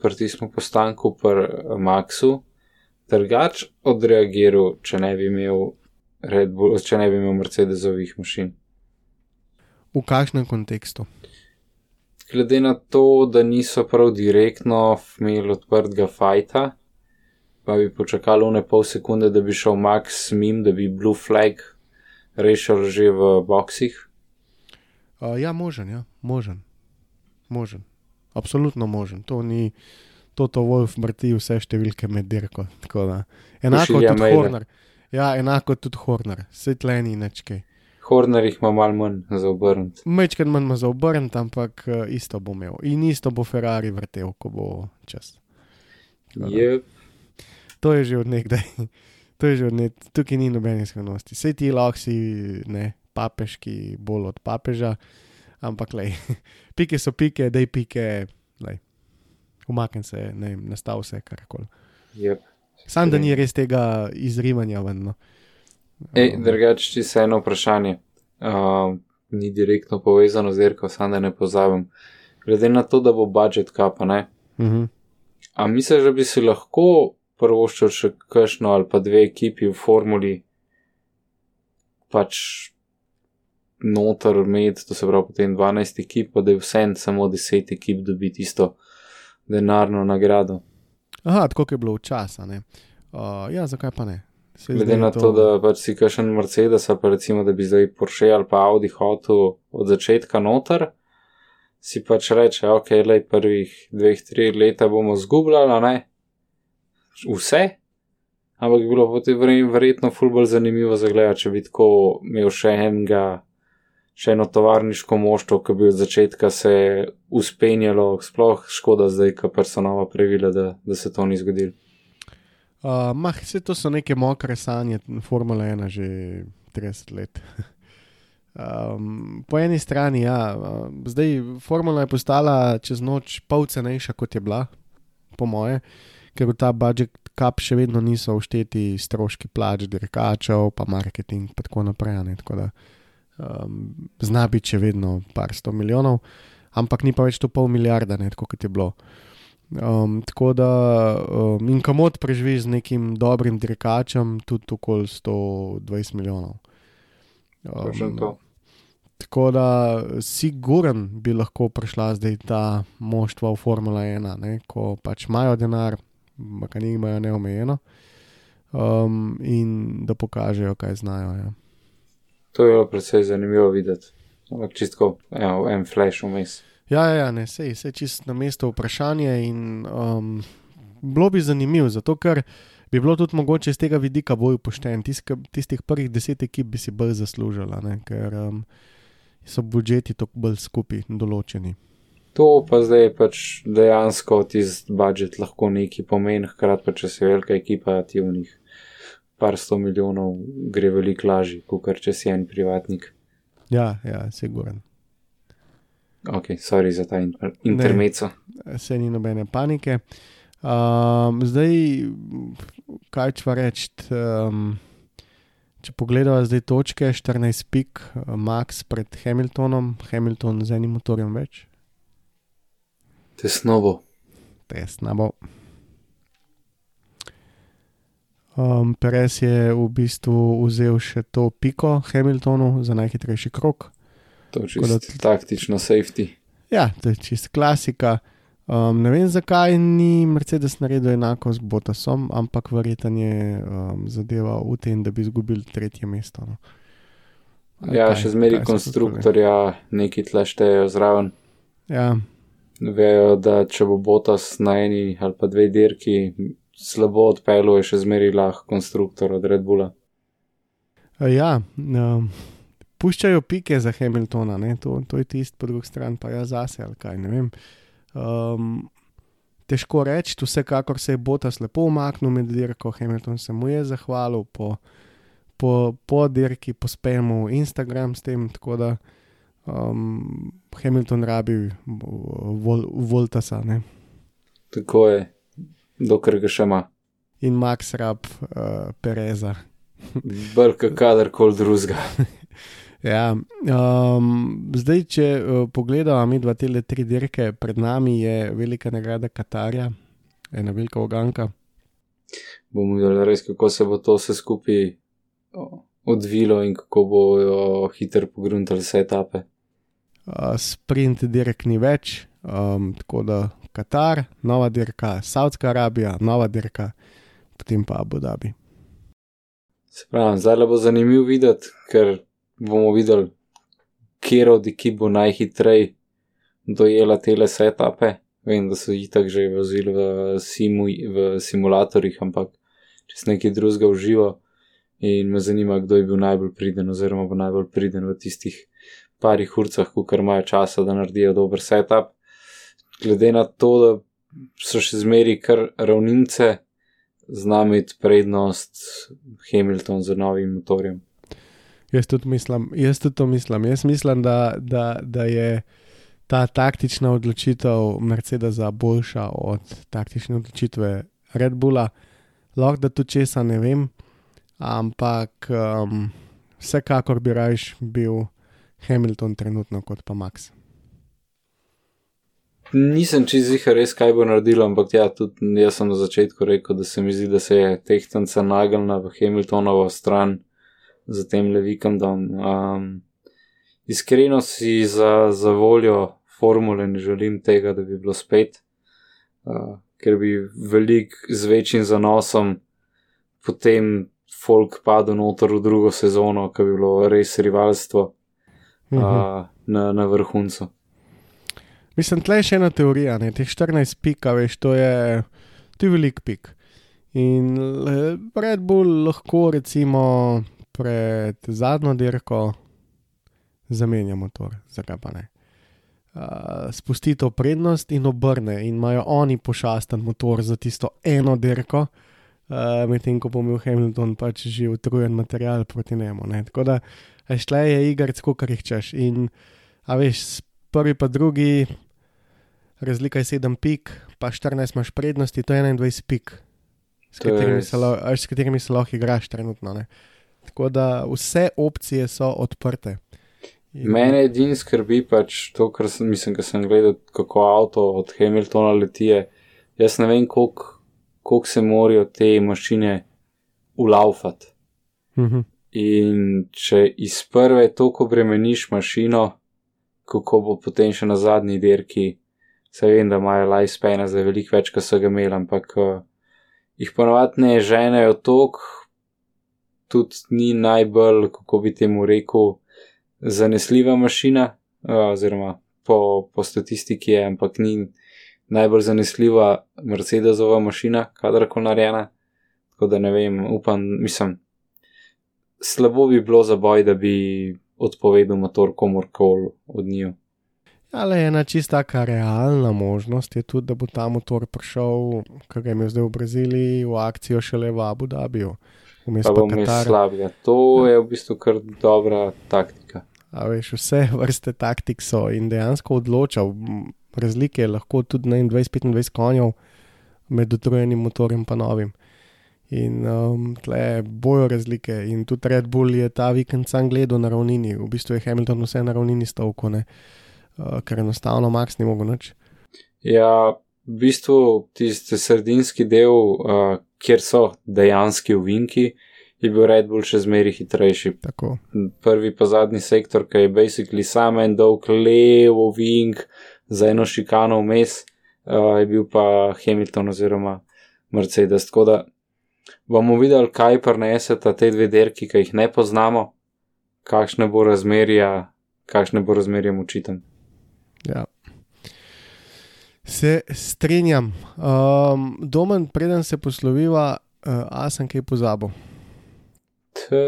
pritisnil postanku pri Maxu drugač odreagiral, če ne bi imel Bull, če ne bi imel Mercedesovih mašin? V kakšnem kontekstu? Glede na to, da niso prav direktno imeli odprtega fajta, pa bi počakali one pol sekunde, da bi šel Max mim, da bi Blue Flag rešil že v boksih. Uh, ja, možen, ja, možen. možen. Absolutno možen. To ni, Toto Wolf vrti vse številke med dirko. Enako Pošilja tudi maile. Horner. Ja, enako tudi Horner, svetleni nečkaj. Horner jih ima malo manj za obrniti. Mečkaj manj ima za obrniti, ampak uh, isto bo imel. In isto bo Ferrari vrtel, ko bo čas. Yep. To je že od nekdaj. To je že od nekdaj. Tukaj ni nobene skrivnosti. Vse ti lahko si, ne, papežki, bolj od papeža, ampak le, pike so pike, dej pike, le. Umaknem se, ne vem, nastav vse, karkoli. Yep. Sam da ni res tega izrivanja ven. No. Ej, drugače, če se eno vprašanje, uh, ni direktno povezano z dirko, samo da ne pozabim. Glede na to, da bo budžet kapa, ne? Uh -huh. A misliš, da bi si lahko prvoščil še kakšno ali pa dve ekipi v formuli, pač noter med, to se pravi potem 12 ekip, pa da je vse samo 10 ekip dobi tisto denarno nagrado. Aha, tako je bilo včasih. Uh, ja, zakaj pa ne? Glede na to, da pač si kakšen Mercedes pa recimo, da bi zdaj Porsche ali pa Audi hotel od začetka noter, si pač reče, ok, le prvih dveh, tri leta bomo zgubljali, ne? Vse? Ampak bi bilo potem verj- verjetno ful bolj zanimivo za gledati, če bi tako imel še enega, še eno tovarniško moštvo, ki bi od začetka se uspenjalo, sploh škoda zdaj, ko personava pravila, da, da se to ni zgodilo. Uh, mah, vse to so neke mokre sanje, Formula 1 že 30 let. um, po eni strani, ja, uh, zdaj Formula je postala čez noč pol cenejša, kot je bila, po moje, ker v ta budžet kap še vedno niso všteti stroški plač, dirkačev, pa marketing in tako naprej. Ne, tako da um, zna biti še vedno par sto milijonov, ampak ni pa več to pol milijarda, ne, tako kot je bilo. Um, tako da, um, in kamot preživiš z nekim dobrim dirkačem, tudi okoli 120 milijonov. To. Tako da, siguren bi lahko prišla zdaj ta moštva v Formula 1, ne, ko pač imajo denar, ampak ga nimajo neomejeno, um, in da pokažejo, kaj znajo. Ja. To je bilo predvsej zanimivo videti. Ampak čistko, evo, en flash vmes. Ja, ja, ja, ne, sej, sej čist na mesto vprašanje in um, bilo bi zanimivo, zato ker bi bilo tudi mogoče iz tega vidika bolj pošten. Tis, tistih prvih deset ekip bi si bolj zaslužila, ne, ker um, so budžeti tako bolj skupaj določeni. To pa zdaj je pač dejansko tisti budžet lahko neki pomen, hkrati pa če si velika ekipa, ti v njih par sto milijonov gre veliko lažje, kot če si en privatnik. Ja, ja, siguren. Ok, sorry za ta inter intermeco. Se ni nobene panike. Um, zdaj, kaj če pa reči? Um, če pogledamo zdaj točke, 14 pik, Max pred Hamiltonom, Hamilton z enim motorjem več. Tesno bo. Tesno bo. Um, Perez je v bistvu vzel še to piko Hamiltonu za najhitrejši krok. To je čisto taktično safety. Ja, to je čisto klasika. Um, ne vem, zakaj ni Mercedes naredil enako z Botasom, ampak verjetno je um, zadeva v tem, da bi izgubil tretje mesto. No. Ja, kaj, še zmeri konstruktorja neki tleštejo zraven. Ja. Vejo, da če bo Botas na eni ali pa dve dirki slabo odpeljal, je še zmeri lahko konstruktor od Red Bulla. Ja, um, puščajo pike za Hamiltona, to, to je tisti po drugi strani, pa ja zase ali kaj. Um, težko reči, vsekakor se je Botas lepo umaknil med dirko, Hamilton se mu je zahvalil po, po, po dirki, po spemu Instagram s tem, tako da um, Hamilton rabi vol, Voltasa. Ne? Tako je, dokler ga še ima. In Max rab uh, Pereza. Brka kadarkoli drugega. Ja, um, zdaj, če uh, pogledamo mi dva tele tri dirke, pred nami je velika nagrada Katarja, ena velika oganka. Bomo videli res, kako se bo to vse skupaj odvilo in kako bojo hiter pogruntali vse etape. Uh, sprint dirk ni več, um, tako da Katar, nova dirka, Saudska Arabija, nova dirka, potem pa Abu Dhabi. Se pravi, zdaj bo zanimivo videti, ker bomo videli, kje od ekip bo najhitreje dojela te etape. Vem, da so jih tako že vozili v, simu, v simulatorjih, ampak če se nekaj drugega uživa. In me zanima, kdo je bil najbolj priden, oziroma bo najbolj priden v tistih parih urcah, ko kar imajo časa, da naredijo dober setup. Glede na to, da so še zmeri kar ravnice, znam imeti prednost Hamilton z novim motorjem. Jaz tudi mislim, jaz tudi to mislim. Jaz mislim, da, da, da je ta taktična odločitev Mercedesa boljša od taktične odločitve Red Bulla. Lahko da tu česa ne vem, ampak um, vsekakor bi rajš bil Hamilton trenutno kot pa Max. Nisem čez jih res kaj bo naredil, ampak ja, tudi jaz sem na začetku rekel, da se mi zdi, da se je tehtanca nagnila v Hamiltonovo stran za tem le vikendom. Um, iskreno si za, za voljo formule ne želim tega, da bi bilo spet, uh, ker bi velik z večjim zanosom potem folk padel noter v drugo sezono, ki bi bilo res rivalstvo uh, uh, na, na vrhuncu. Mislim, tle je še ena teorija, ne? teh 14 pik, veš, to je, to je velik pik. In Red Bull lahko recimo pred zadnjo dirko zamenja motor, zakaj pa ne. Uh, spusti to prednost in obrne, in imajo oni pošasten motor za tisto eno dirko, uh, medtem ko bo imel Hamilton pač že utrujen material proti njemu. Ne. Tako da, šle je igrati, kot jih češ. In, a veš, prvi pa drugi, razlika je 7 pik, pa 14 imaš prednosti, to je 21 pik, s katerimi, se, s katerimi se lahko igraš trenutno. Ne. Tako da vse opcije so odprte. In... Mene edini skrbi pač to, kar sem, mislim, ker sem gledal, kako avto od Hamiltona leti. Jaz ne vem, koliko se morajo te mašine ulaufati. Uh -huh. In če iz prve toliko bremeniš mašino, kako bo potem še na zadnji dirki, se vem, da imajo lifespan za veliko več, kot so ga imeli, ampak uh, jih ponovadi ne ženejo toliko, tudi ni najbolj, kako bi temu rekel, zanesljiva mašina, oziroma po, po statistiki je, ampak ni najbolj zanesljiva Mercedesova mašina, kadarkoli narejena. Tako da ne vem, upam, mislim, slabo bi bilo za boj, da bi odpovedal motor komorkoli od njiju. Ale ena čista taka realna možnost je tudi, da bo ta motor prišel, kar je imel zdaj v Braziliji, v akcijo šele v Abu Dhabiju. Vmes Pa Katar. slabega. To je v bistvu kar dobra taktika. A veš, vse vrste taktik so in dejansko odločal. Razlike je lahko tudi na 20-25 konjev med utrujenim motorjem in novim. In um, tle bojo razlike. In tudi Red Bull je ta vikend sam gledal na ravnini, v bistvu je Hamilton vse na ravnini stavko, ne? uh, ker enostavno Max ni mogel nič. Ja, v bistvu tisti sredinski del, uh, kjer so dejanski uvinki, je bil Red Bull še zmeraj hitrejši. Tako. Prvi pa zadnji sektor, ki je basically samo en dolg levo vink za eno šikano vmes, uh, je bil pa Hamilton oziroma Mercedes. Tako da bomo videli, kaj preneseta te dve derki, ki jih ne poznamo, kakšne bo razmerja, kakšne bo razmerje močitem. Se strinjam. Um, Domen, preden se posloviva, uh, a sem kaj pozabil. T...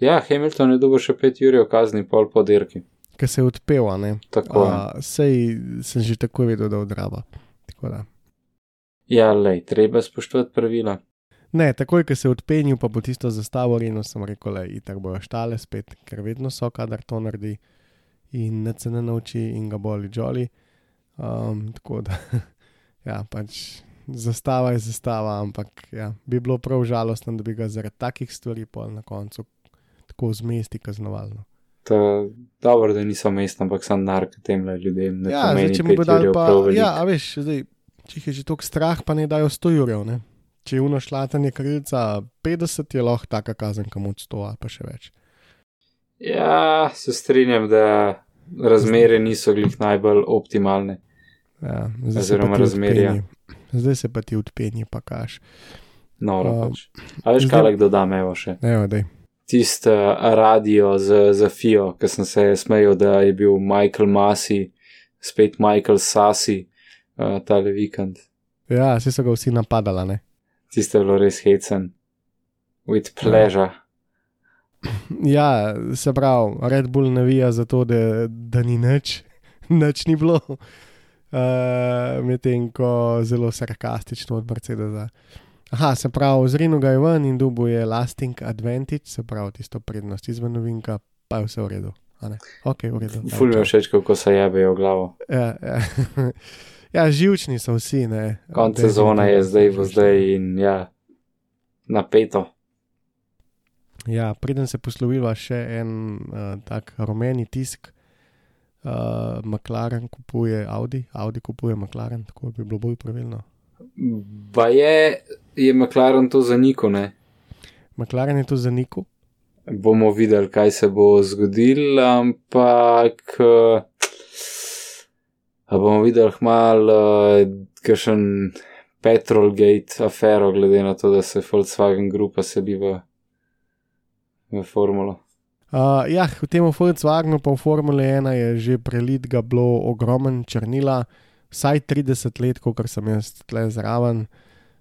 Ja, Hamilton je dobil še 5 ur kazni, pol po dirki. Ker se je odpel, a ne. Tako. Uh, sej sem že tako vedel, da odraba. Tako da. Ja, lej, treba spoštovati pravila. Ne, takoj, ko se je odpenil, pa bo tisto zastavo rino, sem rekel, da je tako bojo štale spet, ker vedno so, kadar to naredi in ne se ne nauči in ga boli jolly. Um, tako da, ja, pač zastava je zastava, ampak ja, bi bilo prav žalostno, da bi ga zaradi takih stvari pol na koncu tako zmesti kaznovalno. To, dobro, da niso mestno, ampak sem nark tem ljudem. Ne Ja, zdaj, če mu bo pet dal pa, ja, a veš, zdaj, če jih je že toliko strah, pa ne dajo 100 jurjev, ne. Če je uno šlatanje krilca 50, je lahko taka kazen, kam od 100 ali pa še več. Ja, se strinjam, da razmere niso glih najbolj optimalne. Ja, Oziroma razmerja. Zdaj se pa ti odpenji, pa kaš. Noro Um, pač. A veš, zdaj- kaj lahko dodam, evo še. Evo, daj. Tisti uh, radio za, za FIO, ki sem se smejal, da je bil Michael Masi, spet Michael Sasi, uh, tale vikend. Ja, vsi so ga vsi napadali, ne. Tisti je bilo res hecen. With pleasure. Ja, se pravi, Red Bull navija za to, da, da ni nič, nič ni bilo. Uh, Medtem ko zelo sarkastično od Mercedesa. Aha, se pravi, zrino ga je ven in dubu je lasting advantage, se pravi, tisto prednost izven novinka, pa je vse v redu. a ne? Ok, v redu. Ful mi je všeč, kako se jebejo v glavo. Ja, ja. ja, živčni so vsi. Konc sezone je zdaj, bo zdaj in ja, napeto. Ja, preden se posloviva še en uh, tak rumeni tisk, uh, McLaren kupuje Audi, Audi kupuje McLaren, tako bi bilo bolj pravilno. Pa je, je McLaren to zanikal, ne? McLaren je to zanikal, Bomo videli, kaj se bo zgodilo, ampak. Uh, bomo videli hmal, uh, kakšen Petrolgate afero, glede na to, da se Volkswagen grupa seli v, formulo. Uh, ja, v tem Volkswagenu pa v Formule 1 je že prelit ga bilo ogromen črnila, vsaj 30 let, kot sem jaz tle zraven.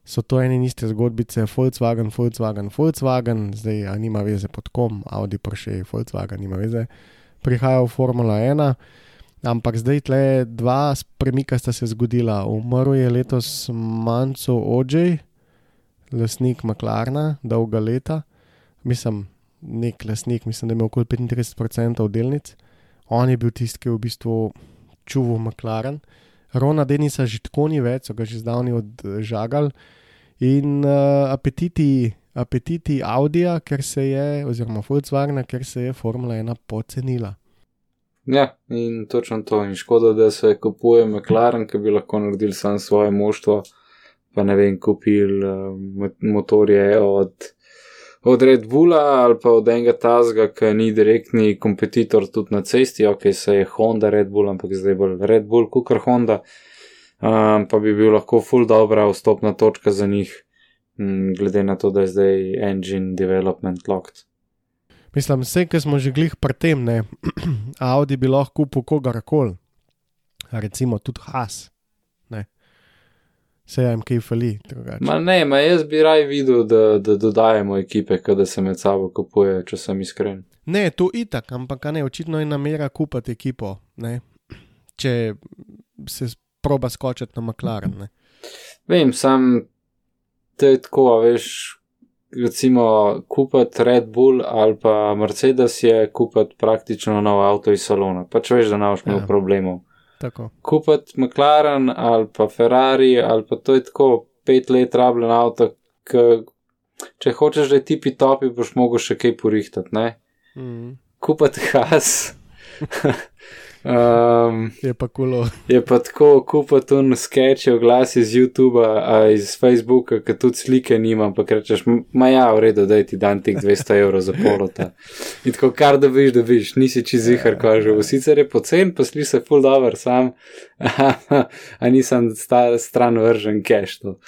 So to ene in iste zgodbice, Volkswagen, Volkswagen, Volkswagen, zdaj a nima veze pod kom, Audi, Porsche, Volkswagen, nima veze, prihaja v Formula 1. Ampak zdaj tle dva premika sta se zgodila. Umrl je letos Manco Ođej, lasnik McLarna, dolga leta, mislim, nek lasnik, mislim, da imel okoli 35% delnic. On je bil tisti, ki je v bistvu čuval McLaren. Rona Denisa že tako ni več, so ga že zdavni odžagali. In uh, apetiti, apetiti Audija, ker se je, oziroma Volkswagena, ker se je Formula 1 pocenila. Ja, in točno to. In škoda, da se kupuje McLaren, ki bi lahko naredili sam svoje moštvo, pa ne vem, kupili uh, motorje od, od Red Bulla ali pa od enega tazga, ki ni direktni kompetitor tudi na cesti, ok, se je Honda Red Bull, ampak zdaj bolj Red Bull, kukar Honda, um, pa bi bil lahko full dobra vstopna točka za njih, m, glede na to, da je zdaj engine development locked. Mislim, vse, ki smo že glih pri tem, ne, Audi bi lahko kupil kogarkoli, recimo tudi Has. Se jim kaj fali. Ma ne, ma jaz bi raj videl, da, da dodajemo ekipe, kada se med sabo kupuje, če sem iskren. Ne, to itak, ampak ne, očitno je namera kupiti ekipo, ne, če se proba skočiti na McLaren. Ne. Vem, sam to je tako, veš, recimo kupiti Red Bull ali pa Mercedes je kupiti praktično nov avto iz salona. Pač veš, da ne boš imel Ja. problemov. Tako. Kupiti McLaren ali pa Ferrari ali pa to je tako pet let rabljen avto, k, če hočeš, da je tipi topi, boš mogel še kaj porihtati, ne? Mm, Kupiti has. um, je pa kulo. Je pa tako, kupiti un sketch, oglas iz YouTuba, a iz Facebooka, ki tudi slike nima, pa rečeš, "M- ma ja, v redu, da ti dan teh 200 evrov za polota. In tako, kar da viš, da viš, nisi čez zihar, kaže. Sicer je pocen, pa sliši se full dobro, sam, a nisem stran vržen cash. To.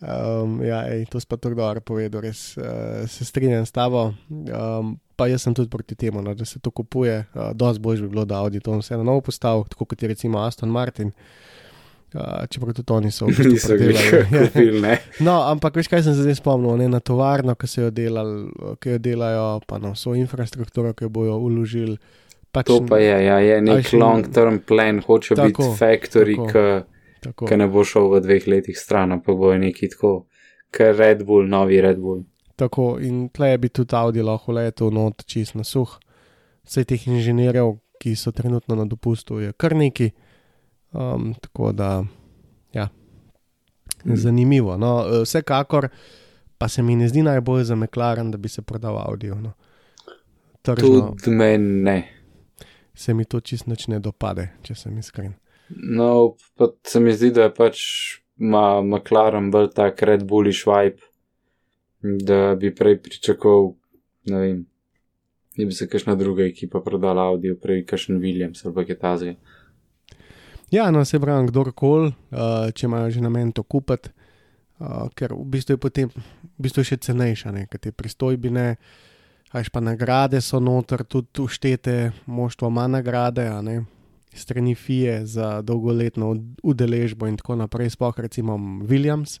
Um, ja, ej, to si pa tako dobro povedal, res uh, se strinjam s tabo. Um, pa jaz sem tudi proti temu, no, da se to kupuje. Uh, Dosti bolj bi bilo, da Audi to vse na novo postavil, tako kot je recimo Aston Martin. Uh, čeprav tudi oni so bistvu Niso predelali. kupili, ne. No, ampak veš, kaj sem se zdaj spomnil, ne na tovarno, ki so jo delali, ki jo delajo, pa na vso infrastrukturo, ki jo bojo uložili. Pač, To pa je, ja, je nek Ajš, long-term plan, hoče Tako, biti factory, ki. Ne bo šel v dveh letih stran, pa bo neki tako, ker Red Bull, novi Red Bull. Tako, in tle bi tudi Audi lahko letel not čist na suh. Vse teh inženirjev, ki so trenutno na dopustu, je kar neki. Um, tako da, ja, zanimivo. No, eh, vsekakor pa se mi ne zdi najbolj za McLaren, da bi se prodal Audi. No. Tržno Tudi meni ne. se mi to čist nič ne dopade, če sem iskren. No, pa se mi zdi, da pač ima McLaren bolj tak Red Bullish vibe, da bi prej pričakoval, ne vem, da bi se kakšna druga ekipa prodala Audi, prej kakšen Williams ali kaj tazga. Ja, no, se pravi, kdorkoli, uh, če imajo že namen to kupiti, uh, ker v bistvu je potem v bistvu še cenejša, ne, ker te pristojbine, ajš pa nagrade so noter, tudi uštete, moštvo ima nagrade, a ne, strani FIE za dolgoletno ud- udeležbo in tako naprej, sploh recimo Williams.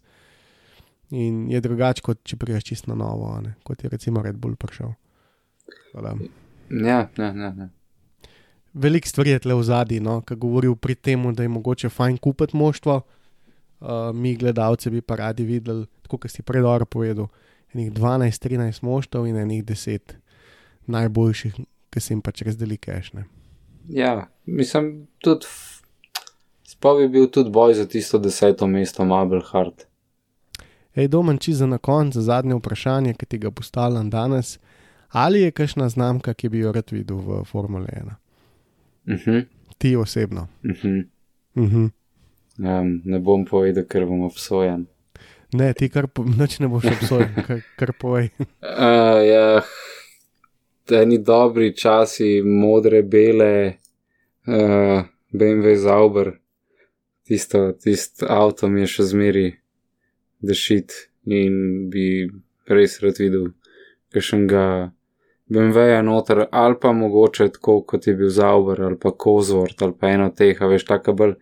In je drugače, kot če priješ čisto na novo, ne, kot je recimo Red Bull prišel. Da, Ja, ja, ja. ja. veliko stvari je tle v zadnji, no, ki govorijo pri tem, da je mogoče fajn kupiti moštvo. Uh, mi, gledalci, bi pa radi videli, tako kot si prej dobro povedal, enih 12-13 moštv in enih 10 najboljših, ki se jim pač razdeli kešne. Ja, mislim, tudi. Sploh bi bil tudi boj za tisto deseto mesto, Mabel Hart. Ej, domen čisto za na koncu, za zadnje vprašanje, ki ti ga postavljam danes. Ali je kakšna znamka, ki bi jo rad videl v Formule 1? Uh -huh, Ti osebno. uh -huh. Uh -huh. um, ne bom povedal, ker bom obsojen. Ne, ti kar noč ne boš obsojen, kar, kar povej. Uh, ja, eni dobri časi, modre, bele, uh, BMW Zauber, tisto, tisto avto mi je še zmeri dešit in bi res rad videl, kakšnega BMW-ja noter, ali pa mogoče tako, kot je bil Zauber, ali pa Kozvort, ali pa eno teh, veš, taka bolj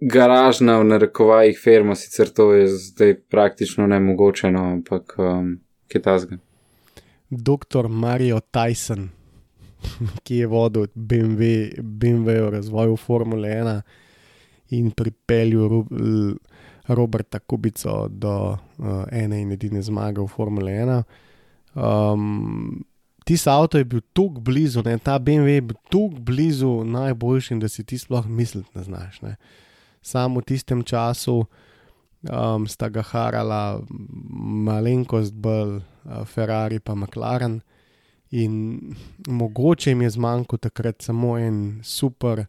garažna v narekovajih firma, sicer to je zdaj praktično nemogoče, no, ampak um, kaj tasga. Dr. Mario Tyson, ki je vodil BMW, BMW v razvoju Formule 1 in pripeljal Roberta Kubico do uh, ene in edine zmage v Formule 1. Um, Tisti avto je bil tako blizu, ne? ta BMW je bil tako blizu najboljšim, da si ti sploh misliti ne znaš. Ne? Samo v tistem času um, sta ga harala malenkost bolj uh, Ferrari pa McLaren. In mogoče jim je zmanjkalo takrat samo en super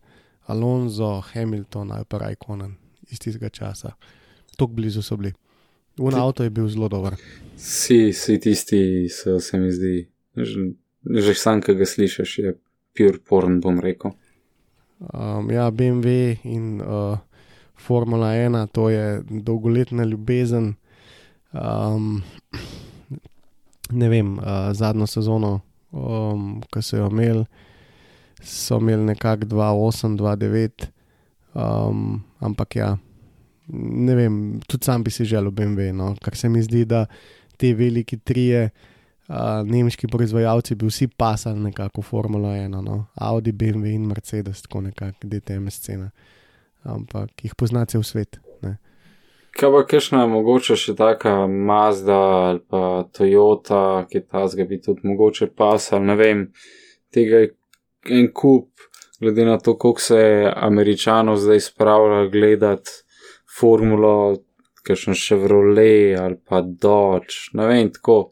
Alonso, Hamilton ali pa Raikkonen iz tistega časa. Tako blizu so bili. Un avto je bil zelo dober. Vsi, vsi tisti so, se mi zdi, že, že sam, ki ga slišiš, je pure porn, bom rekel. Um, ja, BMW in uh, Formula 1, to je dolgoletna ljubezen. Um, ne vem, uh, zadnjo sezono, um, ki so jo imeli, so imeli nekako 2-8, 2-9, um, ampak ja, ne vem, tudi sam bi si želel BMW, no, ker se mi zdi, da te veliki trije. Uh, nemški proizvajalci bi vsi pasali nekako v Formula 1, no? Audi, BMW in Mercedes, tako nekako, DTM scena. Ampak jih pozna cel svet. Ne? Kaj pa kakšna mogoče še taka Mazda ali pa Toyota, ki ta zga bi tudi mogoče pasal, ne vem, tega je en kup, glede na to, koliko se američanov zdaj spravlja gledati formulo, kakšen Chevrolet ali pa Dodge, ne vem, tako.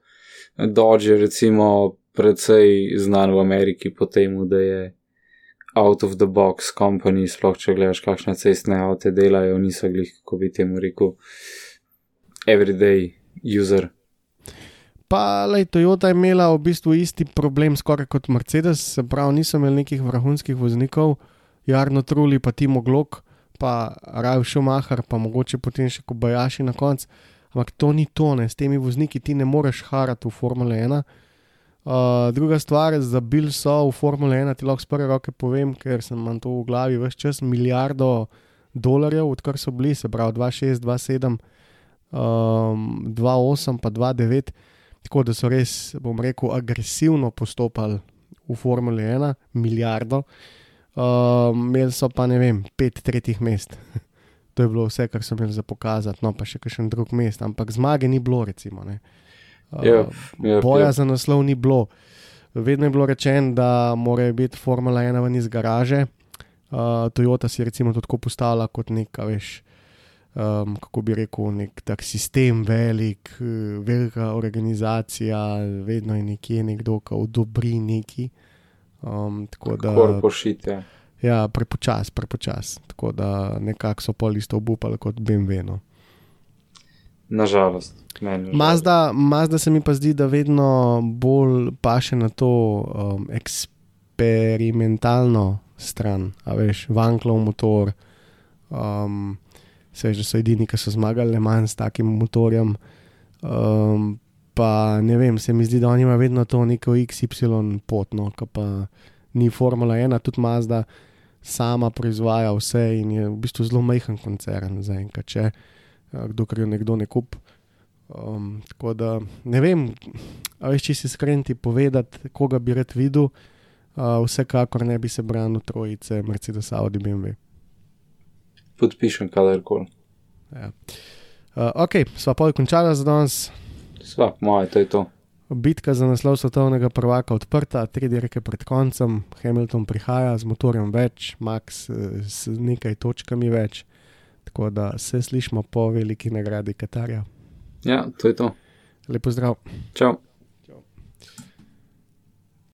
Dodge je recimo precej znan v Ameriki po tem, da je out of the box company, sploh če gledaš, kakšne cestne avte delajo, niso glih, kako bi temu rekel, everyday user. Pa, lej, Toyota je imela v bistvu isti problem skoraj kot Mercedes, se pravi, niso imeli nekih vrhunskih voznikov, Jarno Truli, pa Timo Glok, pa Rajv Šumacher, pa mogoče potem še Kobayashi na koncu. Ampak to ni to, ne. s temi vozniki ti ne moreš harati v Formule 1. Uh, druga stvar, za bil so v Formule 1, ti lahko z prve roke povem, ker sem imel to v glavi vse čas, milijardo dolarjev, odkar so bili, se pravi 2,6, 2,7, um, 2,8, pa 2,9. Tako da so res, bom rekel, agresivno postopali v Formule 1, milijardo. Um, imeli so pa ne vem, pet tretjih mest. to je bilo vse, kar so imeli za pokazati, no pa še kakšen drug mest, ampak zmage ni bilo, recimo. Uh, Yep, yep, boja yep. za naslov ni bilo. Vedno je bilo rečeno, da mora biti Formula 1 ven iz garaže. Uh, Toyota si recimo tudi tako postavlja kot nek, a veš, um, kako bi rekel, nek tak sistem, velik, eh, velika organizacija, vedno je nekje nekdo, ki odobri neki. Um, tako da, pošite. ja, prepočas, prepočas. Tako da nekako so pol isto obupali kot BMW. No. Nažalost. meni. Mazda, Mazda se mi pa zdi, da vedno bolj paše na to um, eksperimentalno stran, a veš, vanklov motor. Um, se da so edini, ki so zmagali Le Mans s takim motorjem. Um, pa ne vem, se mi zdi, da oni imajo vedno to neko XY potno, ki pa ni Formula 1, tudi Mazda sama proizvaja vse in je v bistvu zelo majhen koncern zaenkrat, če eh, dokler jo nekdo ne kup. Um, tako da ne vem, a veš, če si iskren ti povedati, koga bi rad videl, uh, vsekakor ne bi se branil trojice Mercedes, Audi, BMW. Podpišem kadarkoli. Ja. Uh, ok, sva pa končala za danes. Sva, moje, to je to. Bitka za naslov svetovnega prvaka odprta, tri dirke pred koncem, Hamilton prihaja z motorjem več, Max eh, s nekaj točkami več. Tako da se slišmo po veliki nagradi Katarja. Ja, to je to. Lepo zdrav. Čau.